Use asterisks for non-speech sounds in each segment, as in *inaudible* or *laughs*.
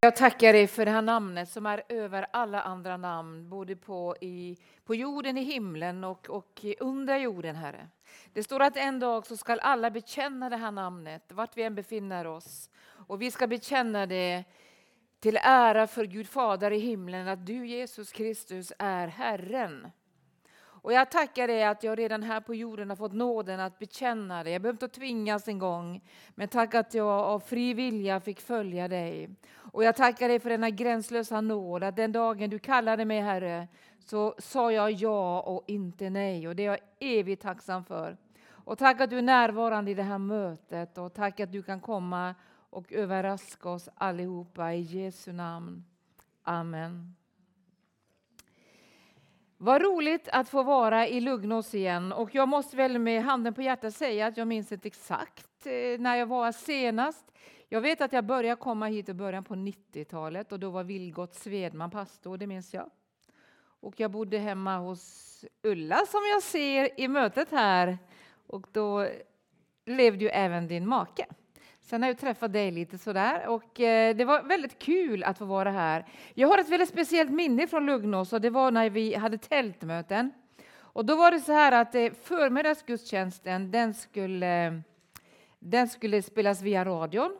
Jag tackar dig för det här namnet som är över alla andra namn, både på, i, på jorden, i himlen och, och under jorden, Herre. Det står att en dag så ska alla bekänna det här namnet, vart vi än befinner oss. Och vi ska bekänna det till ära för Gud Fader i himlen, att du Jesus Kristus är Herren. Och jag tackar dig att jag redan här på jorden har fått nåden att bekänna dig. Jag behöver inte tvingas en gång, men tack att jag av fri vilja fick följa dig. Och jag tackar dig för denna gränslösa nåd, att den dagen du kallade mig Herre, så sa jag ja och inte nej. Och det är jag evigt tacksam för. Och tack att du är närvarande i det här mötet och tack att du kan komma och överraska oss allihopa i Jesu namn. Amen. Vad roligt att få vara i Lugnås igen. Och jag måste väl med handen på hjärtat säga att jag minns inte exakt eh, när jag var senast. Jag vet att jag började komma hit i början på 90-talet och då var Vilgot Svedman pastor, det minns jag. Och jag bodde hemma hos Ulla som jag ser i mötet här. Och då levde ju även din make. Sen har jag träffat dig lite sådär och eh, det var väldigt kul att få vara här. Jag har ett väldigt speciellt minne från Lugnås och det var när vi hade tältmöten. Och då var det så här att eh, förmiddagsgudstjänsten den skulle, den skulle spelas via radion.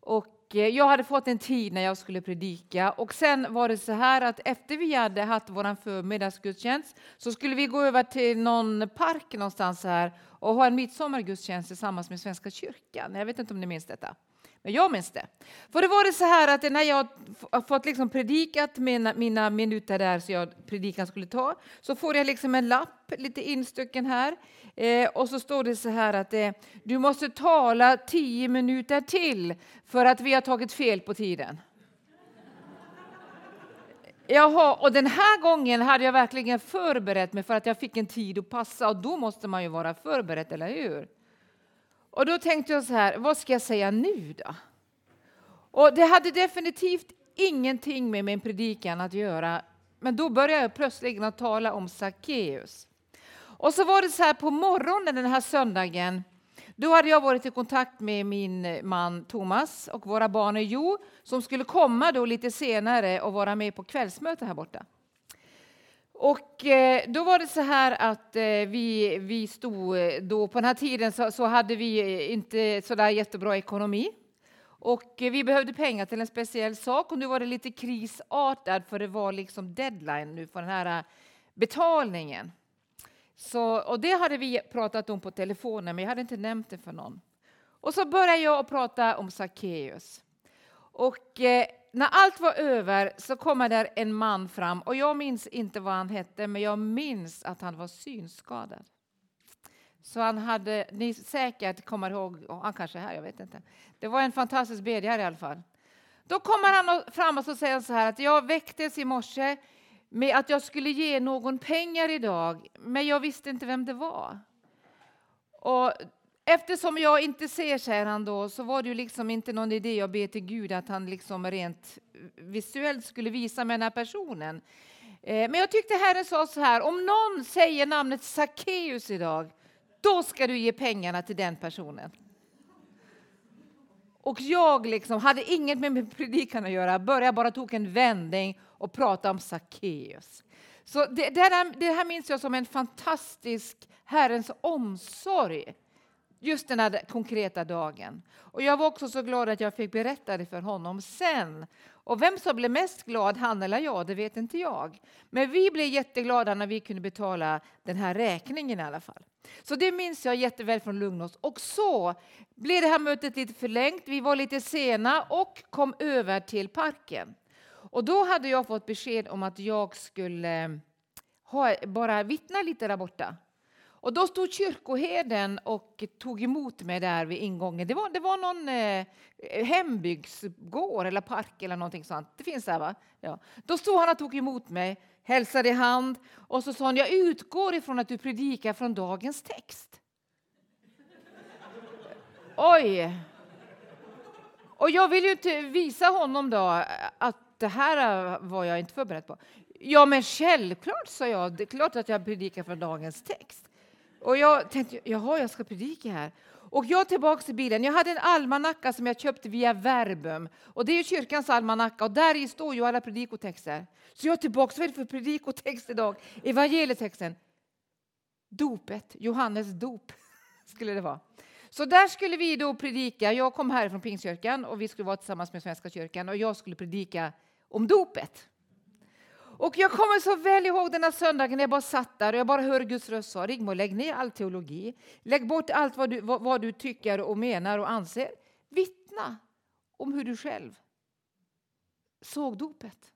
Och eh, jag hade fått en tid när jag skulle predika och sen var det så här att efter vi hade haft vår förmiddagsgudstjänst så skulle vi gå över till någon park någonstans här och ha en midsommargudstjänst tillsammans med Svenska kyrkan. Jag vet inte om ni minns detta. Men jag minns det. För det var det så här att när jag har fått liksom predikat mina, mina minuter där så jag predikan skulle ta, så får jag liksom en lapp lite instucken här. Eh, och så står det så här att eh, du måste tala tio minuter till för att vi har tagit fel på tiden. Jaha, och den här gången hade jag verkligen förberett mig för att jag fick en tid att passa och då måste man ju vara förberedd, eller hur? Och då tänkte jag så här, vad ska jag säga nu då? Och det hade definitivt ingenting med min predikan att göra, men då började jag plötsligt att tala om Sackeus. Och så var det så här på morgonen den här söndagen, då hade jag varit i kontakt med min eh, man Thomas och våra barn Jo som skulle komma då lite senare och vara med på kvällsmöte här borta. Och eh, då var det så här att eh, vi, vi stod då på den här tiden så, så hade vi inte så där jättebra ekonomi. Och vi behövde pengar till en speciell sak och nu var det lite krisartat för det var liksom deadline nu för den här betalningen. Så, och det hade vi pratat om på telefonen men jag hade inte nämnt det för någon. Och så började jag prata om Sackeus. Och eh, när allt var över så kommer där en man fram och jag minns inte vad han hette men jag minns att han var synskadad. Så han hade, ni säkert kommer ihåg, han kanske är här, jag vet inte. Det var en fantastisk bedjare i alla fall. Då kommer han fram och så säger så här att jag väcktes i morse med att jag skulle ge någon pengar idag, men jag visste inte vem det var. Och Eftersom jag inte ser, säger han då, så var det ju liksom inte någon idé att be till Gud att han liksom rent visuellt skulle visa mig den här personen. Eh, men jag tyckte Herren sa så här, om någon säger namnet Sackeus idag, då ska du ge pengarna till den personen. Och jag liksom hade inget med min predikan att göra, började bara tog en vändning och prata om Sackeus. Så det, det, här, det här minns jag som en fantastisk Herrens omsorg just den här konkreta dagen. Och jag var också så glad att jag fick berätta det för honom sen. Och vem som blev mest glad, han eller jag, det vet inte jag. Men vi blev jätteglada när vi kunde betala den här räkningen i alla fall. Så det minns jag jätteväl från Lugnås. Och så blev det här mötet lite förlängt. Vi var lite sena och kom över till parken. Och då hade jag fått besked om att jag skulle eh, ha, bara vittna lite där borta. Och då stod kyrkoherden och tog emot mig där vid ingången. Det var, det var någon eh, hembygdsgård eller park eller någonting sånt. Det finns där va? Ja. Då stod han och tog emot mig, hälsade i hand och så sa han, jag utgår ifrån att du predikar från dagens text. Oj! Och jag vill ju inte visa honom då att det här äh, var jag inte förberedd på. Ja, men självklart, sa jag. Det är klart att jag predikar från dagens text. Och jag tänkte, jaha, jag ska predika här. Och jag tillbaka till bilen. Jag hade en almanacka som jag köpte via Verbum. Och det är kyrkans almanacka och där i står ju alla predikotexter. Så jag är tillbaka. Vad är det för predikotext idag? Evangelietexten. Dopet, Johannes dop *laughs* skulle det vara. Så där skulle vi då predika. Jag kom härifrån Pingstkyrkan och vi skulle vara tillsammans med Svenska kyrkan och jag skulle predika om dopet. Och jag kommer så väl ihåg den här söndagen när jag bara satt där och jag bara hör Guds röst sa Rigmor, lägg ner all teologi. Lägg bort allt vad du, vad, vad du tycker och menar och anser. Vittna om hur du själv såg dopet.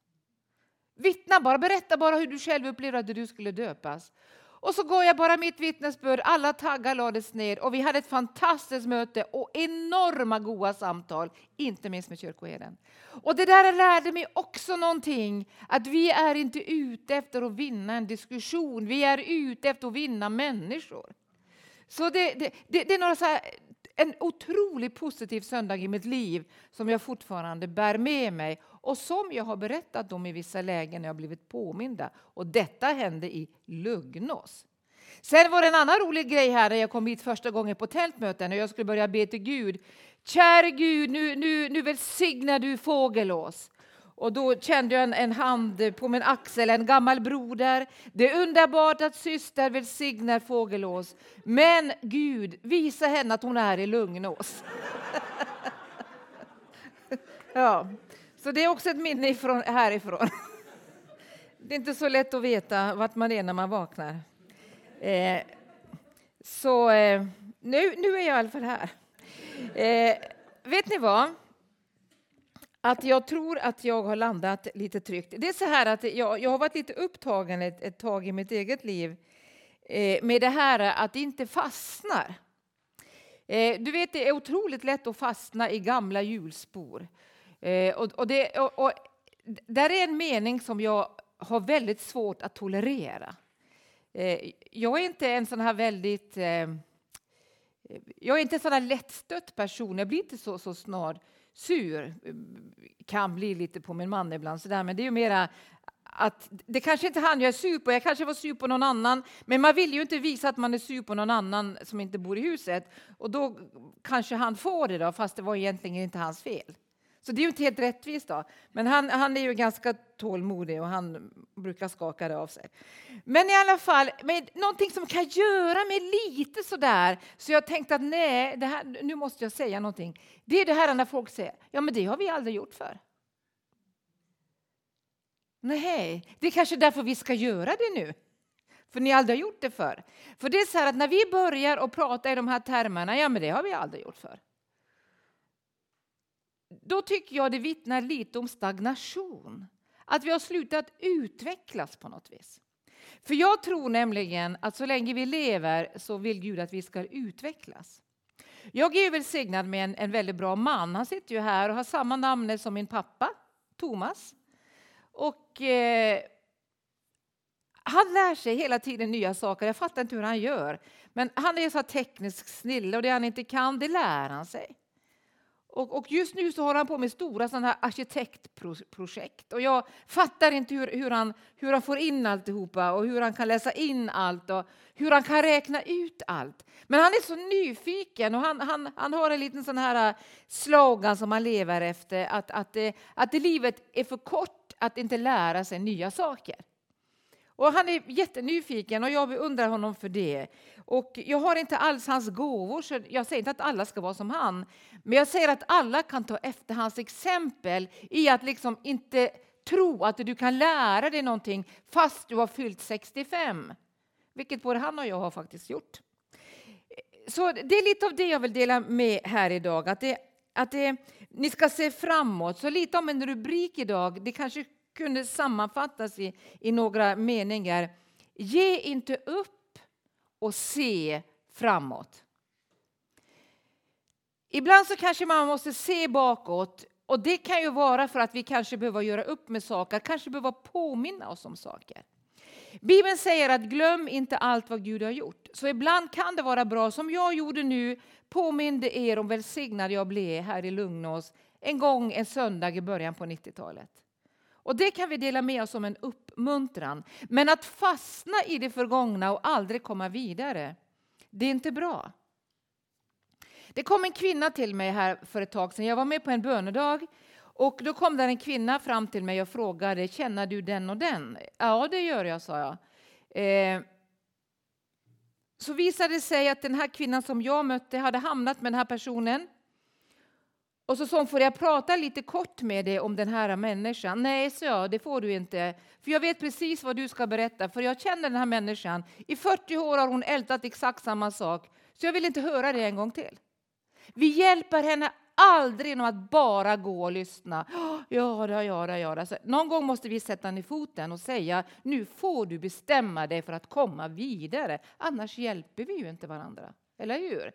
Vittna bara, berätta bara hur du själv upplevde att du skulle döpas. Och så går jag bara mitt vittnesbörd, alla taggar lades ner och vi hade ett fantastiskt möte och enorma goda samtal, inte minst med kyrkoherden. Och det där lärde mig också någonting, att vi är inte ute efter att vinna en diskussion, vi är ute efter att vinna människor. Så det, det, det, det är några så här, en otroligt positiv söndag i mitt liv som jag fortfarande bär med mig och som jag har berättat om i vissa lägen när jag blivit påminda. Och detta hände i Lugnås. Sen var det en annan rolig grej här när jag kom hit första gången på tältmöten och jag skulle börja be till Gud. Käre Gud, nu, nu, nu välsignar du Fågelås. Och då kände jag en, en, hand på min axel, en gammal broder. Det är underbart att syster välsignar Fågelås. Men Gud, visa henne att hon är i Lugnås. *laughs* ja. Så det är också ett minne ifrån, härifrån. *laughs* Det är inte så lätt att veta vart man är när man vaknar. Eh, så eh, nu, nu är jag i alla fall här. Eh, vet ni vad? Att jag tror att jag har landat lite tryggt. Det är så här att jag, jag har varit lite upptagen ett, ett tag i mitt eget liv eh, med det här att det inte fastnar. Eh, du vet, det är otroligt lätt att fastna i gamla hjulspår. Eh, och, och, det, och, och, där är en mening som jag har väldigt svårt att tolerera. Eh, jag är inte en sån här väldigt... Eh, jag är inte en sån här lättstött person. Jag blir inte så, så snart sur. Eh, kan bli lite på min man ibland, så där, men det är ju mera att det kanske inte är han jag är sur på, jag kanske var sur på någon annan, men man vill ju inte visa att man är sur på någon annan som inte bor i huset. Och då kanske han får det då, fast det var egentligen inte hans fel. Så det är ju inte helt rättvist. Då. Men han, han är ju ganska tålmodig och han brukar skaka det av sig. Men i alla fall, med någonting som kan göra mig lite sådär, så jag tänkte att nej, det här, nu måste jag säga någonting. Det är det här när folk säger, ja men det har vi aldrig gjort för. Nej, det är kanske därför vi ska göra det nu. För ni aldrig har gjort det för. För det är så här att när vi börjar att prata i de här termerna, ja men det har vi aldrig gjort för då tycker jag det vittnar lite om stagnation. Att vi har slutat utvecklas på något vis. För jag tror nämligen att så länge vi lever så vill Gud att vi ska utvecklas. Jag är välsignad med en, en väldigt bra man. Han sitter ju här och har samma namn som min pappa, Thomas. Och eh, han lär sig hela tiden nya saker. Jag fattar inte hur han gör. Men han är så tekniskt snille och det han inte kan, det lär han sig. Och, och, just nu så har han på med stora sådana här arkitektprojekt. Och jag fattar inte hur, hur, han, hur han får in alltihopa och hur han kan läsa in allt och hur han kan räkna ut allt. Men han är så nyfiken och han, han, han har en liten sån här äh, slogan som han lever efter. Att, att, att, att livet är för kort att inte lära sig nya saker. Och han är jättenyfiken och jag beundrar honom för det. Och jag har inte alls hans gåvor, så jag säger inte att alla ska vara som han. Men jag säger att alla kan ta efter hans exempel i att liksom inte tro att du kan lära dig någonting fast du har fyllt 65. Vilket både han och jag har faktiskt gjort. Så det är lite av det jag vill dela med här idag. Att, det, att det, ni ska se framåt. Så lite om en rubrik idag. Det kanske kunde sammanfattas i, i några meningar. Ge inte upp och se framåt. Ibland så kanske man måste se bakåt och det kan ju vara för att vi kanske behöver göra upp med saker, kanske behöver påminna oss om saker. Bibeln säger att glöm inte allt vad Gud har gjort. Så ibland kan det vara bra, som jag gjorde nu, påminde er om välsignad jag blev här i Lugnås en gång en söndag i början på 90-talet. Och Det kan vi dela med oss som en uppmuntran. Men att fastna i det förgångna och aldrig komma vidare, det är inte bra. Det kom en kvinna till mig här för ett tag sedan. Jag var med på en bönedag och då kom där en kvinna fram till mig och frågade, känner du den och den? Ja, det gör jag, sa jag. Eh, så visade det sig att den här kvinnan som jag mötte hade hamnat med den här personen. Och så sa hon, får jag prata lite kort med dig om den här människan? Nej, så jag, det får du inte. För jag vet precis vad du ska berätta, för jag känner den här människan. I 40 år har hon ältat exakt samma sak, så jag vill inte höra det en gång till. Vi hjälper henne aldrig genom att bara gå och lyssna. Ja, ja, ja, ja. Så någon gång måste vi sätta ner foten och säga nu får du bestämma dig för att komma vidare. Annars hjälper vi ju inte varandra. Eller hur?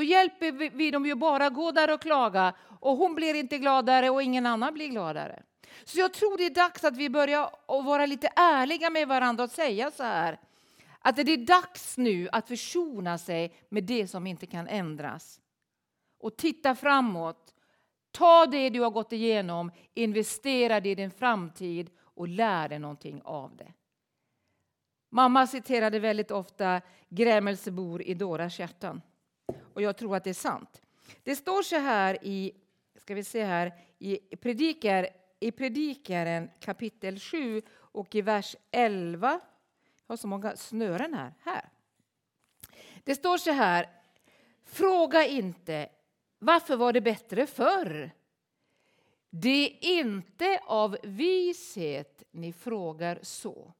Då hjälper vi dem ju bara gå där och klaga och hon blir inte gladare och ingen annan blir gladare. Så jag tror det är dags att vi börjar vara lite ärliga med varandra och säga så här att det är dags nu att försona sig med det som inte kan ändras och titta framåt. Ta det du har gått igenom, investera det i din framtid och lär dig någonting av det. Mamma citerade väldigt ofta grämelsebor i Doras hjärtan. Och jag tror att det är sant. Det står så här i, ska vi se här, i, predikar, i Predikaren kapitel 7 och i vers 11. Jag har så många snören här. här. Det står så här. Fråga inte varför var det bättre förr? Det är inte av vishet ni frågar så.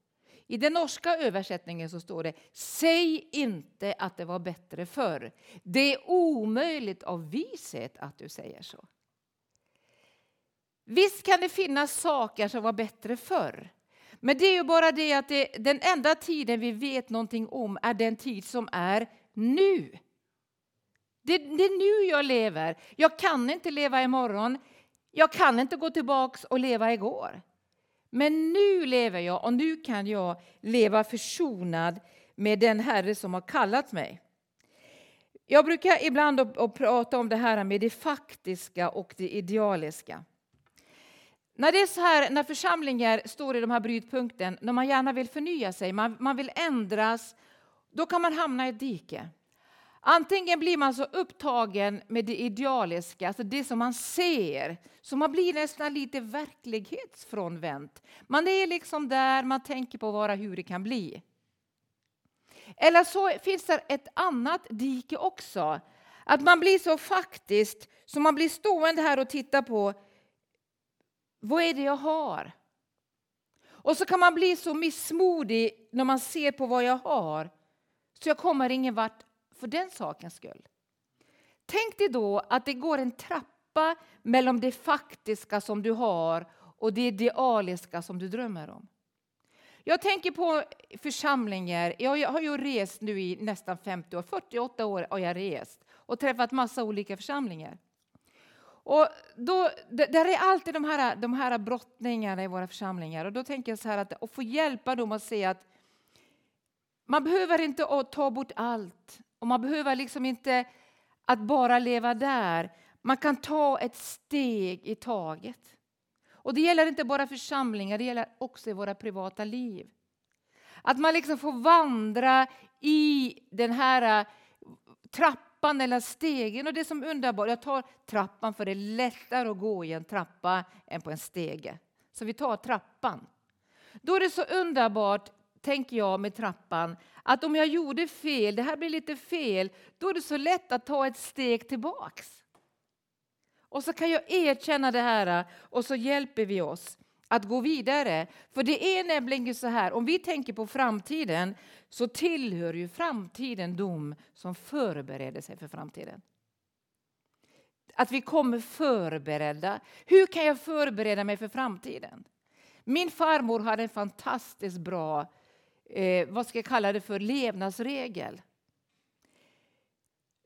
I den norska översättningen så står det Säg inte att det var bättre förr. Det är omöjligt av vishet att du säger så. Visst kan det finnas saker som var bättre förr. Men det är ju bara det att det, den enda tiden vi vet någonting om är den tid som är nu. Det, det är nu jag lever. Jag kan inte leva imorgon. Jag kan inte gå tillbaka och leva igår. Men nu lever jag och nu kan jag leva försonad med den Herre som har kallat mig. Jag brukar ibland och prata om det här med det faktiska och det idealiska. När det är så här, när församlingar står i de här brytpunkten, när man gärna vill förnya sig, man, man vill ändras, då kan man hamna i ett dike. Antingen blir man så upptagen med det idealiska, alltså det som man ser, så man blir nästan lite verklighetsfrånvänt. Man är liksom där, man tänker på bara hur det kan bli. Eller så finns det ett annat dike också. Att man blir så faktiskt, så man blir stående här och tittar på vad är det jag har? Och så kan man bli så missmodig när man ser på vad jag har, så jag kommer ingen vart för den sakens skull. Tänk dig då att det går en trappa mellan det faktiska som du har och det idealiska som du drömmer om. Jag tänker på församlingar. Jag har ju rest nu i nästan 50 år. 48 år har jag rest och träffat massa olika församlingar. Och då, där är alltid de här, de här brottningarna i våra församlingar. Och då tänker jag så här att, att få hjälpa dem att se att man behöver inte ta bort allt. Och man behöver liksom inte att bara leva där. Man kan ta ett steg i taget. Och det gäller inte bara församlingar, det gäller också i våra privata liv. Att man liksom får vandra i den här eh, trappan eller stegen. Och det som underbart, jag tar trappan för det är lättare att gå i en trappa än på en stege. Så vi tar trappan. Då är det så underbart tänker jag med trappan, att om jag gjorde fel, det här blir lite fel, då är det så lätt att ta ett steg tillbaks. Och så kan jag erkänna det här och så hjälper vi oss att gå vidare. För det är nämligen så här, om vi tänker på framtiden så tillhör ju framtiden dom som förbereder sig för framtiden. Att vi kommer förberedda. Hur kan jag förbereda mig för framtiden? Min farmor hade en fantastiskt bra eh, vad ska jag kalla det för, levnadsregel.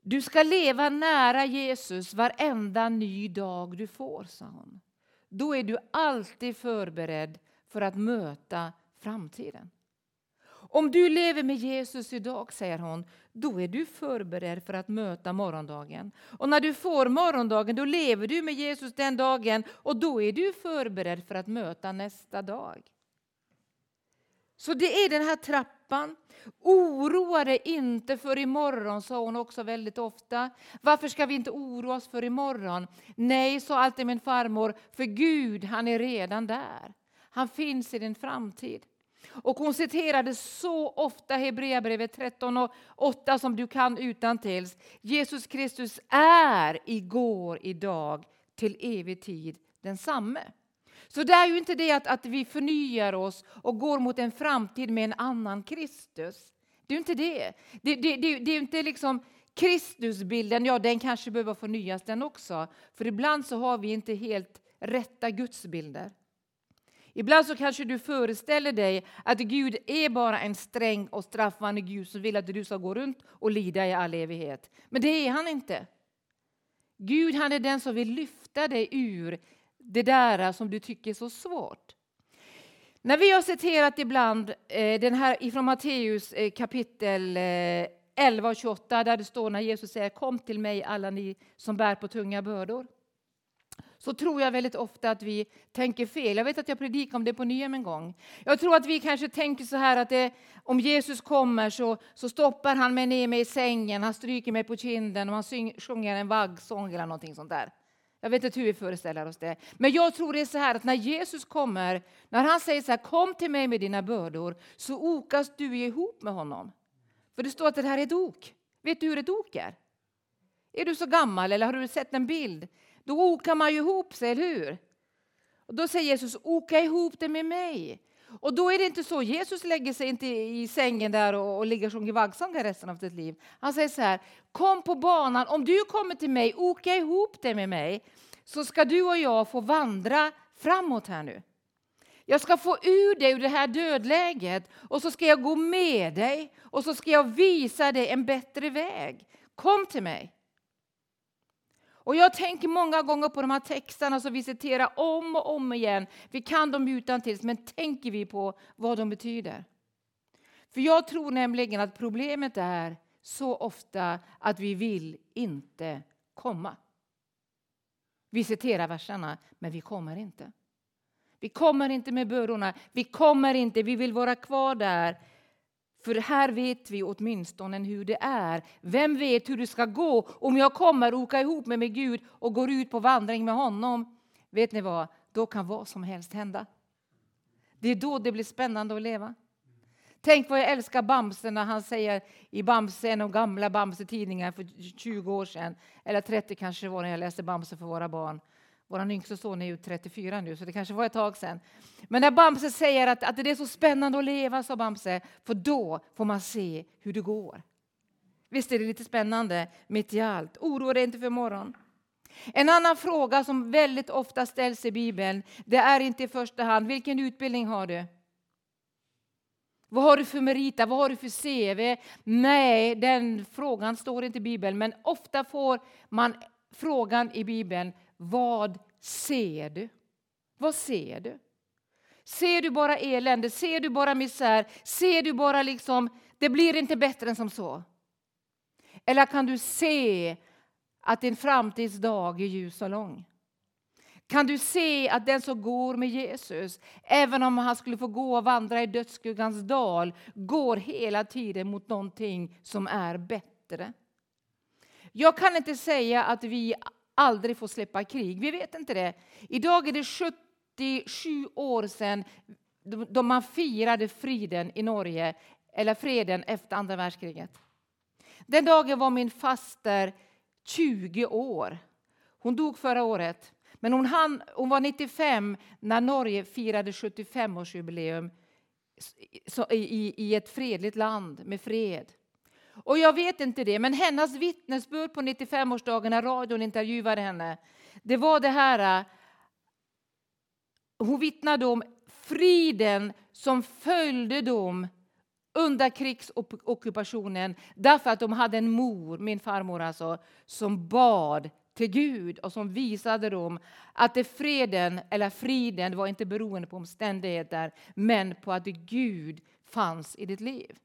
Du ska leva nära Jesus varenda ny dag du får, sa hon. Då är du alltid förberedd för att möta framtiden. Om du lever med Jesus idag, säger hon, då är du förberedd för att möta morgondagen. Och när du får morgondagen, då lever du med Jesus den dagen och då är du förberedd för att möta nästa dag. Så det är den här trappan. Oroa dig inte för imorgon, sa hon också väldigt ofta. Varför ska vi inte oroa oss för imorgon? Nej, sa alltid min farmor, för Gud han är redan där. Han finns i din framtid. Och hon citerade så ofta Hebreerbrevet 13 och 8 som du kan utan tills. Jesus Kristus är igår, idag, till evig tid densamme. Så det är ju inte det att, att vi förnyar oss och går mot en framtid med en annan Kristus. Det är inte det. Det, det, det, det är inte liksom Kristusbilden, ja den kanske behöver förnyas den också. För ibland så har vi inte helt rätta gudsbilder. Ibland så kanske du föreställer dig att Gud är bara en sträng och straffande Gud som vill att du ska gå runt och lida i all evighet. Men det är han inte. Gud han är den som vill lyfta dig ur det där som du tycker är så svårt. När vi har citerat ibland eh, den här ifrån Matteus eh, kapitel eh, 11 och 28 där det står när Jesus säger kom till mig alla ni som bär på tunga bördor så tror jag väldigt ofta att vi tänker fel. Jag vet att jag predikade om det på Nyhem en gång. Jag tror att vi kanske tänker så här att det, om Jesus kommer så, så stoppar han mig ner mig i sängen, han stryker mig på kinden och han syng, sjunger en vaggsång eller någonting sånt där. Jag vet inte hur vi föreställer oss det. Men jag tror det är så här att när Jesus kommer, när han säger så här, kom till mig med dina bördor, så okas du ihop med honom. För det står att det här är ett ok. Vet du hur ett ok är? Är du så gammal eller har du sett en bild? Då okar man ju ihop sig, eller hur? Och då säger Jesus, oka ihop det med mig. Och då är det inte så, Jesus lägger sig inte i sängen där och, och ligger som sjunger resten av sitt liv. Han säger så här, kom på banan, om du kommer till mig, oka ihop dig med mig, så ska du och jag få vandra framåt här nu. Jag ska få ur dig ur det här dödläget och så ska jag gå med dig och så ska jag visa dig en bättre väg. Kom till mig. Och jag tänker många gånger på de här texterna som vi citerar om och om igen. Vi kan dem utantill, men tänker vi på vad de betyder? För jag tror nämligen att problemet är så ofta att vi vill inte komma. Vi citerar verserna, men vi kommer inte. Vi kommer inte med bördorna, vi kommer inte, vi vill vara kvar där för här vet vi åtminstone hur det är. Vem vet hur det ska gå om jag kommer åka ihop med, med Gud och går ut på vandring med honom? Vet ni vad? Då kan vad som helst hända. Det är då det blir spännande att leva. Tänk vad jag älskar Bamse när han säger i Bamse, en av gamla Bamse-tidningar för 20 år sedan, eller 30 kanske det var när jag läste Bamse för våra barn. Vår yngste son är ju 34 nu, så det kanske var ett tag sedan. Men när Bamse säger att, att det är så spännande att leva, sa Bamse, för då får man se hur det går. Visst är det lite spännande mitt i allt? Oroa dig inte för morgon. En annan fråga som väldigt ofta ställs i Bibeln, det är inte i första hand vilken utbildning har du? Vad har du för meriter? Vad har du för CV? Nej, den frågan står inte i Bibeln, men ofta får man frågan i Bibeln, vad ser du? Vad ser du? Ser du bara elände? Ser du bara misär? Ser du bara liksom, det blir inte bättre än som så? Eller kan du se att din framtidsdag är ljus och lång? Kan du se att den som går med Jesus, även om han skulle få gå och vandra i dödsskuggans dal, går hela tiden mot någonting som är bättre? Jag kan inte säga att vi aldrig får släppa krig. Vi vet inte det. Idag är det 77 år sedan då man firade friden i Norge, eller freden efter andra världskriget. Den dagen var min faster 20 år. Hon dog förra året. Men hon, hann, hon var 95 när Norge firade 75-årsjubileum i, i ett fredligt land med fred. Och jag vet inte det, men hennes vittnesbörd på 95-årsdagen när radion intervjuade henne, det var det här. Äh, hon vittnade om friden som följde dem under krigsockupationen därför att de hade en mor, min farmor alltså, som bad till Gud och som visade dem att det freden, eller friden, var inte beroende på omständigheter men på att Gud fanns i ditt liv.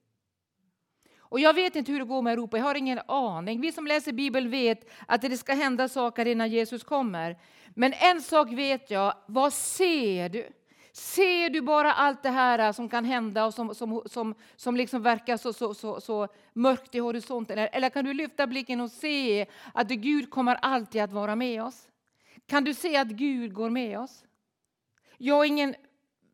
Och jag vet inte hur det går med Europa, jag har ingen aning. Vi som läser Bibeln vet att det ska hända saker innan Jesus kommer. Men en sak vet jag, vad ser du? Ser du bara allt det här som kan hända och som, som, som, som liksom verkar så, så, så, så mörkt i horisonten? Eller kan du lyfta blicken och se att Gud kommer alltid att vara med oss? Kan du se att Gud går med oss? Jag är ingen,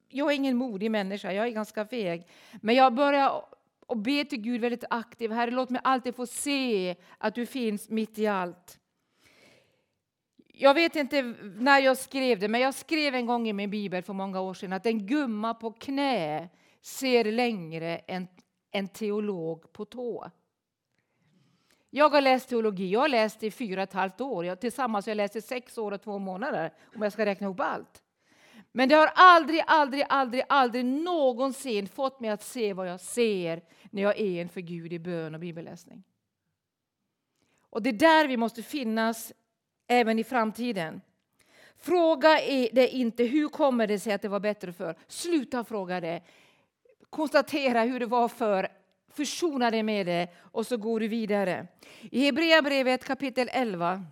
jag är ingen modig människa, jag är ganska feg. Men jag börjar och be till Gud väldigt aktivt. Herre, låt mig alltid få se att du finns mitt i allt. Jag vet inte när jag skrev det, men jag skrev en gång i min bibel för många år sedan att en gumma på knä ser längre än en teolog på tå. Jag har läst teologi. Jag har läst i fyra och ett halvt år. Jag, tillsammans har jag läst i sex år och två månader om jag ska räkna ihop allt. Men det har aldrig, aldrig, aldrig, aldrig någonsin fått mig att se vad jag ser när jag är inför Gud i bön och bibelläsning. Och det är där vi måste finnas även i framtiden. Fråga det inte hur kommer det sig att det var bättre för. Sluta fråga det. Konstatera hur det var för. Försona dig med det och så går du vidare. I Hebreerbrevet kapitel 11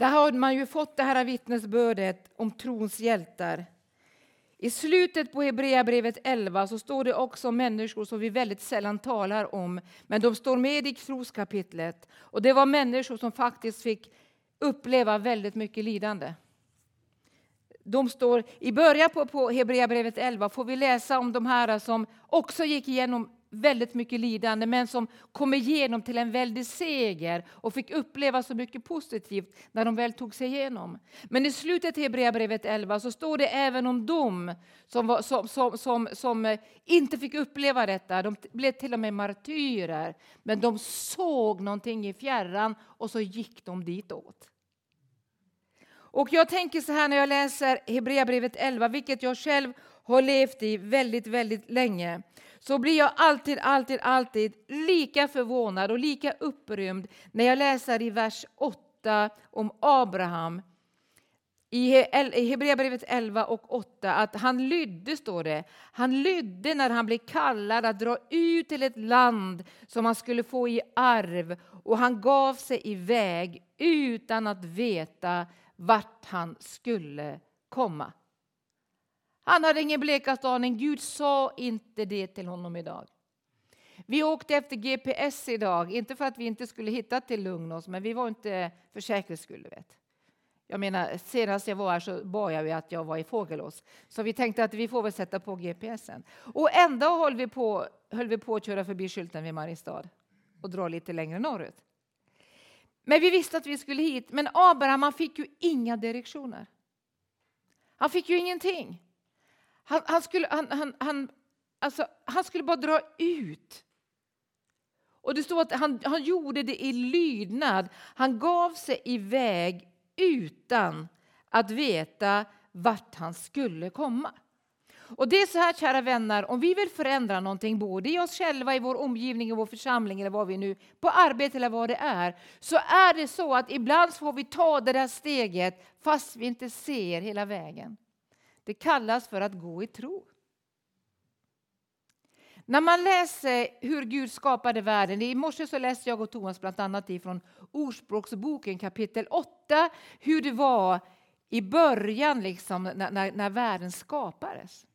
där har man ju fått det här vittnesbördet om trons hjältar. I slutet på Hebreerbrevet 11 så står det också om människor som vi väldigt sällan talar om, men de står med i troskapitlet. Och det var människor som faktiskt fick uppleva väldigt mycket lidande. De står, I början på, på Hebreerbrevet 11 får vi läsa om de här som också gick igenom väldigt mycket lidande men som kom igenom till en väldig seger och fick uppleva så mycket positivt när de väl tog sig igenom. Men i slutet av Hebreerbrevet 11 så står det även om dem som, var, som, som, som, som eh, inte fick uppleva detta. De blev till och med martyrer. Men de såg någonting i fjärran och så gick de ditåt. Och jag tänker så här när jag läser Hebreerbrevet 11, vilket jag själv har levt i väldigt, väldigt länge så blir jag alltid, alltid, alltid lika förvånad och lika upprymd när jag läser i vers 8 om Abraham i Hebreerbrevet 11 och 8 att han lydde, står det. Han lydde när han blev kallad att dra ut till ett land som han skulle få i arv och han gav sig iväg utan att veta vart han skulle komma. Han hade ingen blekaste aning. Gud sa inte det till honom idag. Vi åkte efter GPS idag, inte för att vi inte skulle hitta till Lugnås, men vi var inte för säkerhets skull. Vet. Jag menar, senast jag var här så bad jag att jag var i Fågelås. Så vi tänkte att vi får väl sätta på GPSen. Och ändå höll vi på, höll vi på att köra förbi skylten vid Mariestad och dra lite längre norrut. Men vi visste att vi skulle hit. Men Abraham han fick ju inga direktioner. Han fick ju ingenting. Han, han, skulle, han, han, han, alltså, han skulle bara dra ut. Och det står att han, han gjorde det i lydnad. Han gav sig iväg utan att veta vart han skulle komma. Och det är så här kära vänner, om vi vill förändra någonting både i oss själva, i vår omgivning, i vår församling eller vad vi nu, på arbete eller vad det är, så är det så att ibland får vi ta det där steget fast vi inte ser hela vägen. Det kallas för att gå i tro. När man läser hur Gud skapade världen, i morse så läste jag och Thomas bland annat ifrån Ordspråksboken kapitel 8, hur det var i början liksom, när, när, när världen skapades.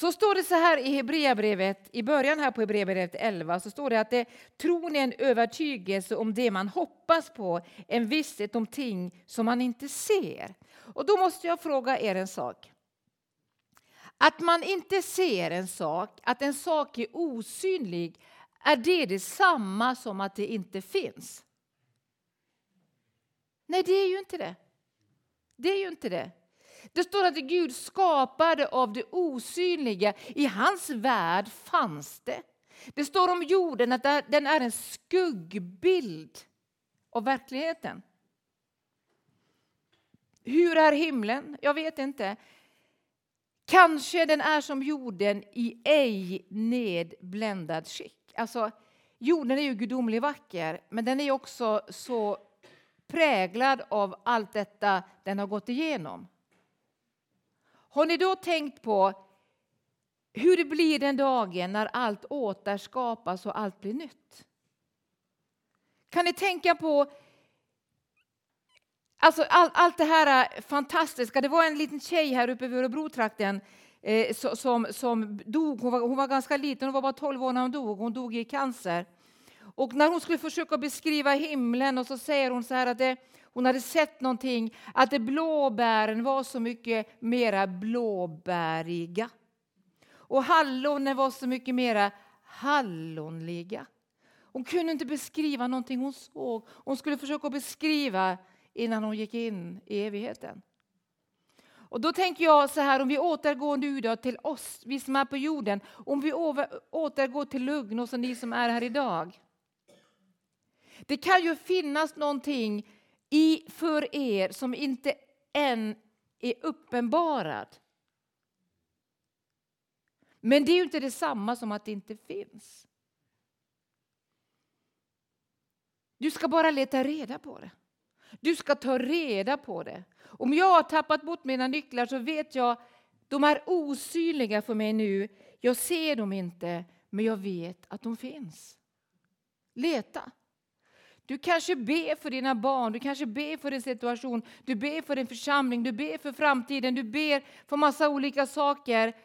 Så står det så här i Hebreerbrevet, i början här på Hebreerbrevet 11, så står det att det, tron är en övertygelse om det man hoppas på, en visshet om ting som man inte ser. Och då måste jag fråga er en sak. Att man inte ser en sak, att en sak är osynlig, är det detsamma som att det inte finns? Nej, det är ju inte det. Det är ju inte det. Det står att Gud skapade av det osynliga. I hans värld fanns det. Det står om jorden att den är en skuggbild av verkligheten. Hur är himlen? Jag vet inte. Kanske den är som jorden i ej nedbländad skick. Alltså, jorden är ju gudomlig vacker, men den är också så präglad av allt detta den har gått igenom. Har ni då tänkt på hur det blir den dagen när allt återskapas och allt blir nytt? Kan ni tänka på Alltså all, allt det här äh, fantastiska. Det var en liten tjej här uppe vid Örebrotrakten eh, som, som dog. Hon var, hon var ganska liten, hon var bara 12 år när hon dog. Hon dog i cancer. Och när hon skulle försöka beskriva himlen och så säger hon så här att det, hon hade sett någonting, att det blåbären var så mycket mera blåbäriga. Och hallonen var så mycket mera hallonliga. Hon kunde inte beskriva någonting hon såg. Hon skulle försöka beskriva innan hon gick in i evigheten. Och då tänker jag så här, om vi återgår nu då till oss, vi som är på jorden, om vi återgår till lugn och så ni som är här idag. Det kan ju finnas någonting i, för er som inte än är uppenbarad. Men det är ju inte detsamma som att det inte finns. Du ska bara leta reda på det. Du ska ta reda på det. Om jag har tappat bort mina nycklar så vet jag de är osynliga för mig nu. Jag ser dem inte, men jag vet att de finns. Leta. Du kanske ber för dina barn, du kanske ber för din situation, du ber för din församling, du ber för framtiden, du ber för massa olika saker.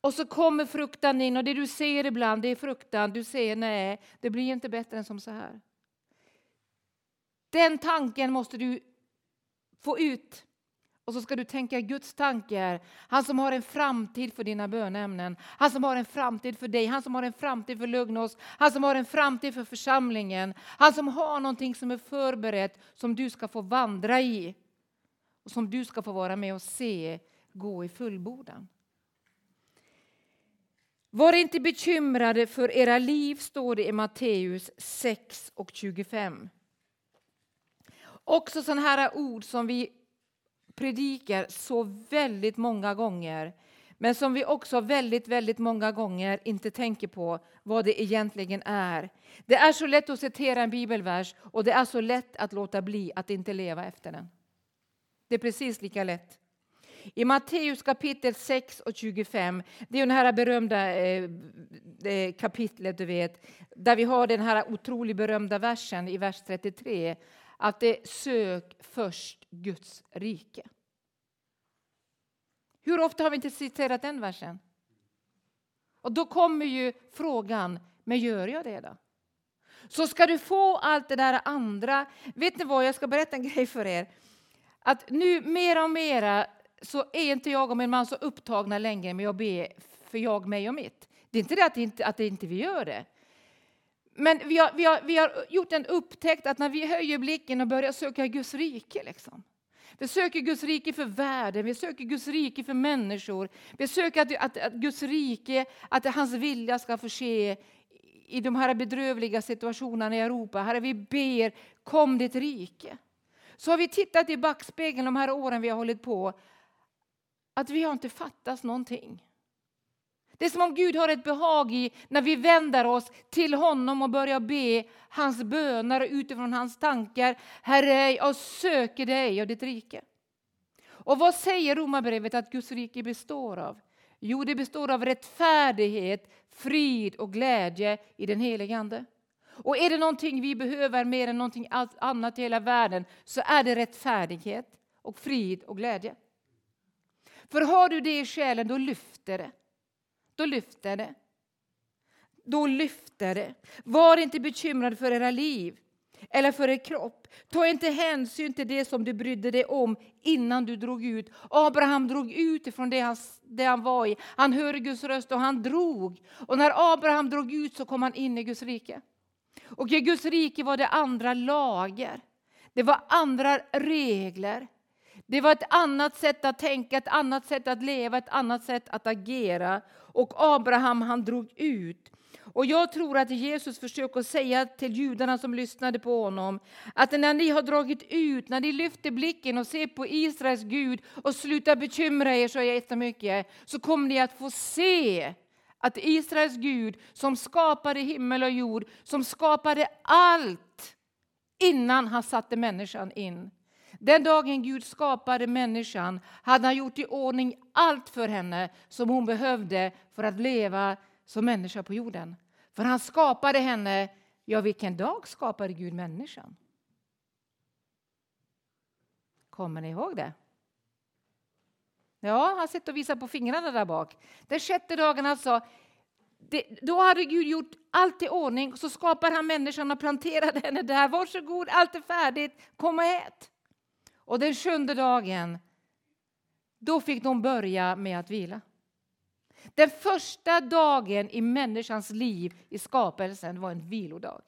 Och så kommer fruktan in och det du ser ibland det är fruktan. Du säger nej, det blir inte bättre än som så här. Den tanken måste du få ut. Och så ska du tänka Guds tankar. Han som har en framtid för dina bönämnen. Han som har en framtid för dig. Han som har en framtid för Lugnos. Han som har en framtid för församlingen. Han som har någonting som är förberett som du ska få vandra i. Och som du ska få vara med och se gå i fullbordan. Var inte bekymrade för era liv, står det i Matteus 6 och 25. Också sådana här ord som vi predikar så väldigt många gånger men som vi också väldigt, väldigt många gånger inte tänker på vad det egentligen är. Det är så lätt att citera en bibelvers och det är så lätt att låta bli att inte leva efter den. Det är precis lika lätt. I Matteus kapitel 6 och 25, det är det här berömda eh, eh, kapitlet, du vet, där vi har den här otroligt berömda versen i vers 33 att det sök först Guds rike. Hur ofta har vi inte citerat den versen? Och då kommer ju frågan, men gör jag det då? Så ska du få allt det där andra. Vet ni vad, jag ska berätta en *laughs* grej för er. Att nu mer och mer så är inte jag och min man så upptagna längre med att be för jag, mig och mitt. Det är inte det att, inte, att inte vi gör det. Men vi har, vi, har, vi har gjort en upptäckt att när vi höjer blicken och börjar söka Guds rike, liksom. vi söker Guds rike för världen, vi söker Guds rike för människor. Vi söker att, att, att Guds rike, att hans vilja ska få ske i de här bedrövliga situationerna i Europa. Herre, vi ber, kom ditt rike. Så har vi tittat i backspegeln de här åren vi har hållit på, att vi har inte fattat någonting. Det är som om Gud har ett behag i när vi vänder oss till honom och börjar be hans böner utifrån hans tankar. Herre, jag söker dig och ditt rike. Och vad säger Romarbrevet att Guds rike består av? Jo, det består av rättfärdighet, frid och glädje i den helige Ande. Och är det någonting vi behöver mer än någonting annat i hela världen så är det rättfärdighet och frid och glädje. För har du det i själen, då lyfter det då lyfter det. Då lyfter det. Var inte bekymrad för era liv eller för er kropp. Ta inte hänsyn till det som du brydde dig om innan du drog ut. Abraham drog ut ifrån det han, det han var i. Han hörde Guds röst och han drog. Och när Abraham drog ut så kom han in i Guds rike. Och i Guds rike var det andra lager. Det var andra regler. Det var ett annat sätt att tänka, ett annat sätt att leva, ett annat sätt att agera. Och Abraham han drog ut. Och jag tror att Jesus försöker säga till judarna som lyssnade på honom att när ni har dragit ut, när ni lyfter blicken och ser på Israels Gud och slutar bekymra er så jättemycket så kommer ni att få se att Israels Gud som skapade himmel och jord, som skapade allt innan han satte människan in. Den dagen Gud skapade människan hade han gjort i ordning allt för henne som hon behövde för att leva som människa på jorden. För han skapade henne, ja vilken dag skapade Gud människan? Kommer ni ihåg det? Ja, han sitter och visar på fingrarna där bak. Den sjätte dagen alltså, det, då hade Gud gjort allt i ordning. Så skapar han människan och planterade henne där. Varsågod, allt är färdigt, kom och ät. Och den sjunde dagen, då fick de börja med att vila. Den första dagen i människans liv i skapelsen var en vilodag.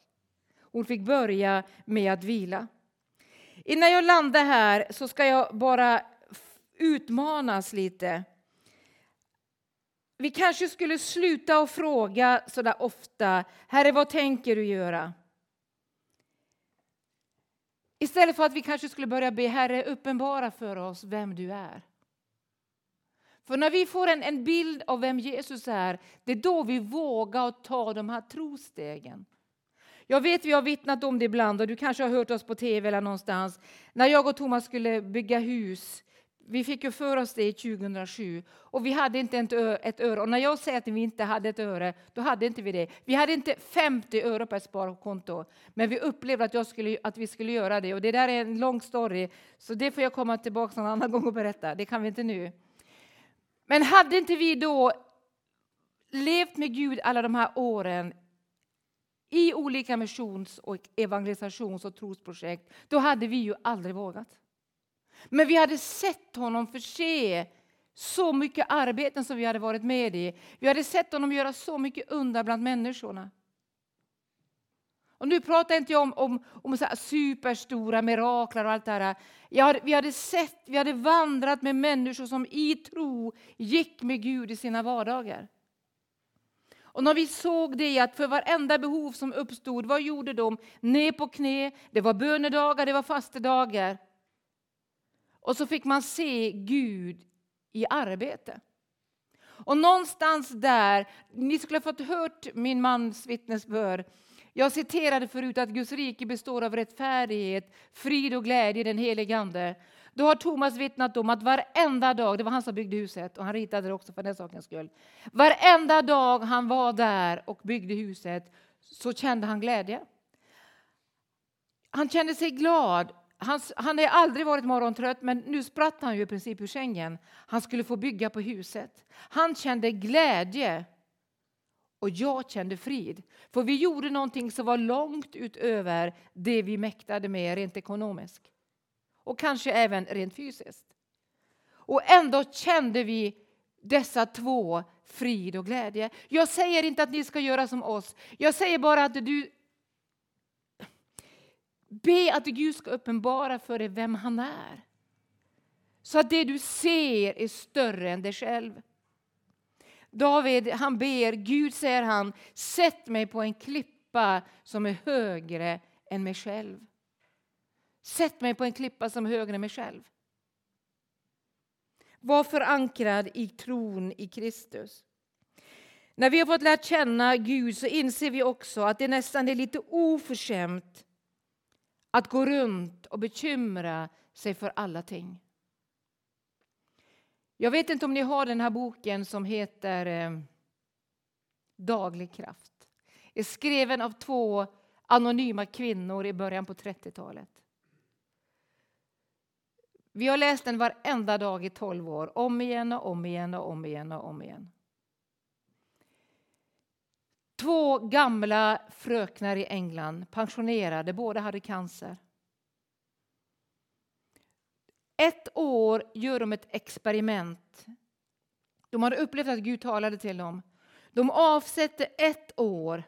Hon fick börja med att vila. Innan jag landar här så ska jag bara utmanas lite. Vi kanske skulle sluta och fråga så där ofta, Herre vad tänker du göra? Istället för att vi kanske skulle börja be Herre uppenbara för oss vem du är. För när vi får en, en bild av vem Jesus är, det är då vi vågar ta de här trostegen. Jag vet vi har vittnat om det ibland och du kanske har hört oss på tv eller någonstans. När jag och Thomas skulle bygga hus vi fick ju för oss det 2007 och vi hade inte ett öre. Och när jag säger att vi inte hade ett öre, då hade inte vi det. Vi hade inte 50 öre på ett sparkonto, men vi upplevde att, jag skulle, att vi skulle göra det. Och det där är en lång story, så det får jag komma tillbaka någon annan gång och berätta. Det kan vi inte nu. Men hade inte vi då levt med Gud alla de här åren i olika missions och evangelisations och trosprojekt, då hade vi ju aldrig vågat. Men vi hade sett honom förse så mycket arbeten som vi hade varit med i. Vi hade sett honom göra så mycket under bland människorna. Och nu pratar inte jag om, om, om så superstora mirakler och allt det här. Hade, vi hade sett, vi hade vandrat med människor som i tro gick med Gud i sina vardagar. Och när vi såg det att för varenda behov som uppstod, vad gjorde de? Ner på knä, det var bönedagar, det var fastedagar. Och så fick man se Gud i arbete. Och någonstans där, ni skulle ha fått hört min mans vittnesbörd. Jag citerade förut att Guds rike består av rättfärdighet, frid och glädje i den helige Ande. Då har Thomas vittnat om att varenda dag, det var han som byggde huset och han ritade det också för den sakens skull. Varenda dag han var där och byggde huset så kände han glädje. Han kände sig glad han, han har aldrig varit morgontrött, men nu spratt han ju i princip ur sängen. Han skulle få bygga på huset. Han kände glädje och jag kände frid. För vi gjorde någonting som var långt utöver det vi mäktade med rent ekonomiskt. Och kanske även rent fysiskt. Och ändå kände vi dessa två frid och glädje. Jag säger inte att ni ska göra som oss. Jag säger bara att du Be att Gud ska uppenbara för dig vem han är. Så att det du ser är större än dig själv. David han ber, Gud säger han, sätt mig på en klippa som är högre än mig själv. Sätt mig på en klippa som är högre än mig själv. Var förankrad i tron i Kristus. När vi har fått lära känna Gud så inser vi också att det nästan är lite oförskämt att gå runt och bekymra sig för alla ting. Jag vet inte om ni har den här boken som heter eh, Daglig kraft. är skriven av två anonyma kvinnor i början på 30-talet. Vi har läst den varenda dag i 12 år, om igen och om igen och om igen och om igen. Två gamla fröknar i England, pensionerade, båda hade cancer. Ett år gör de ett experiment. De hade upplevt att Gud talade till dem. De avsätter ett år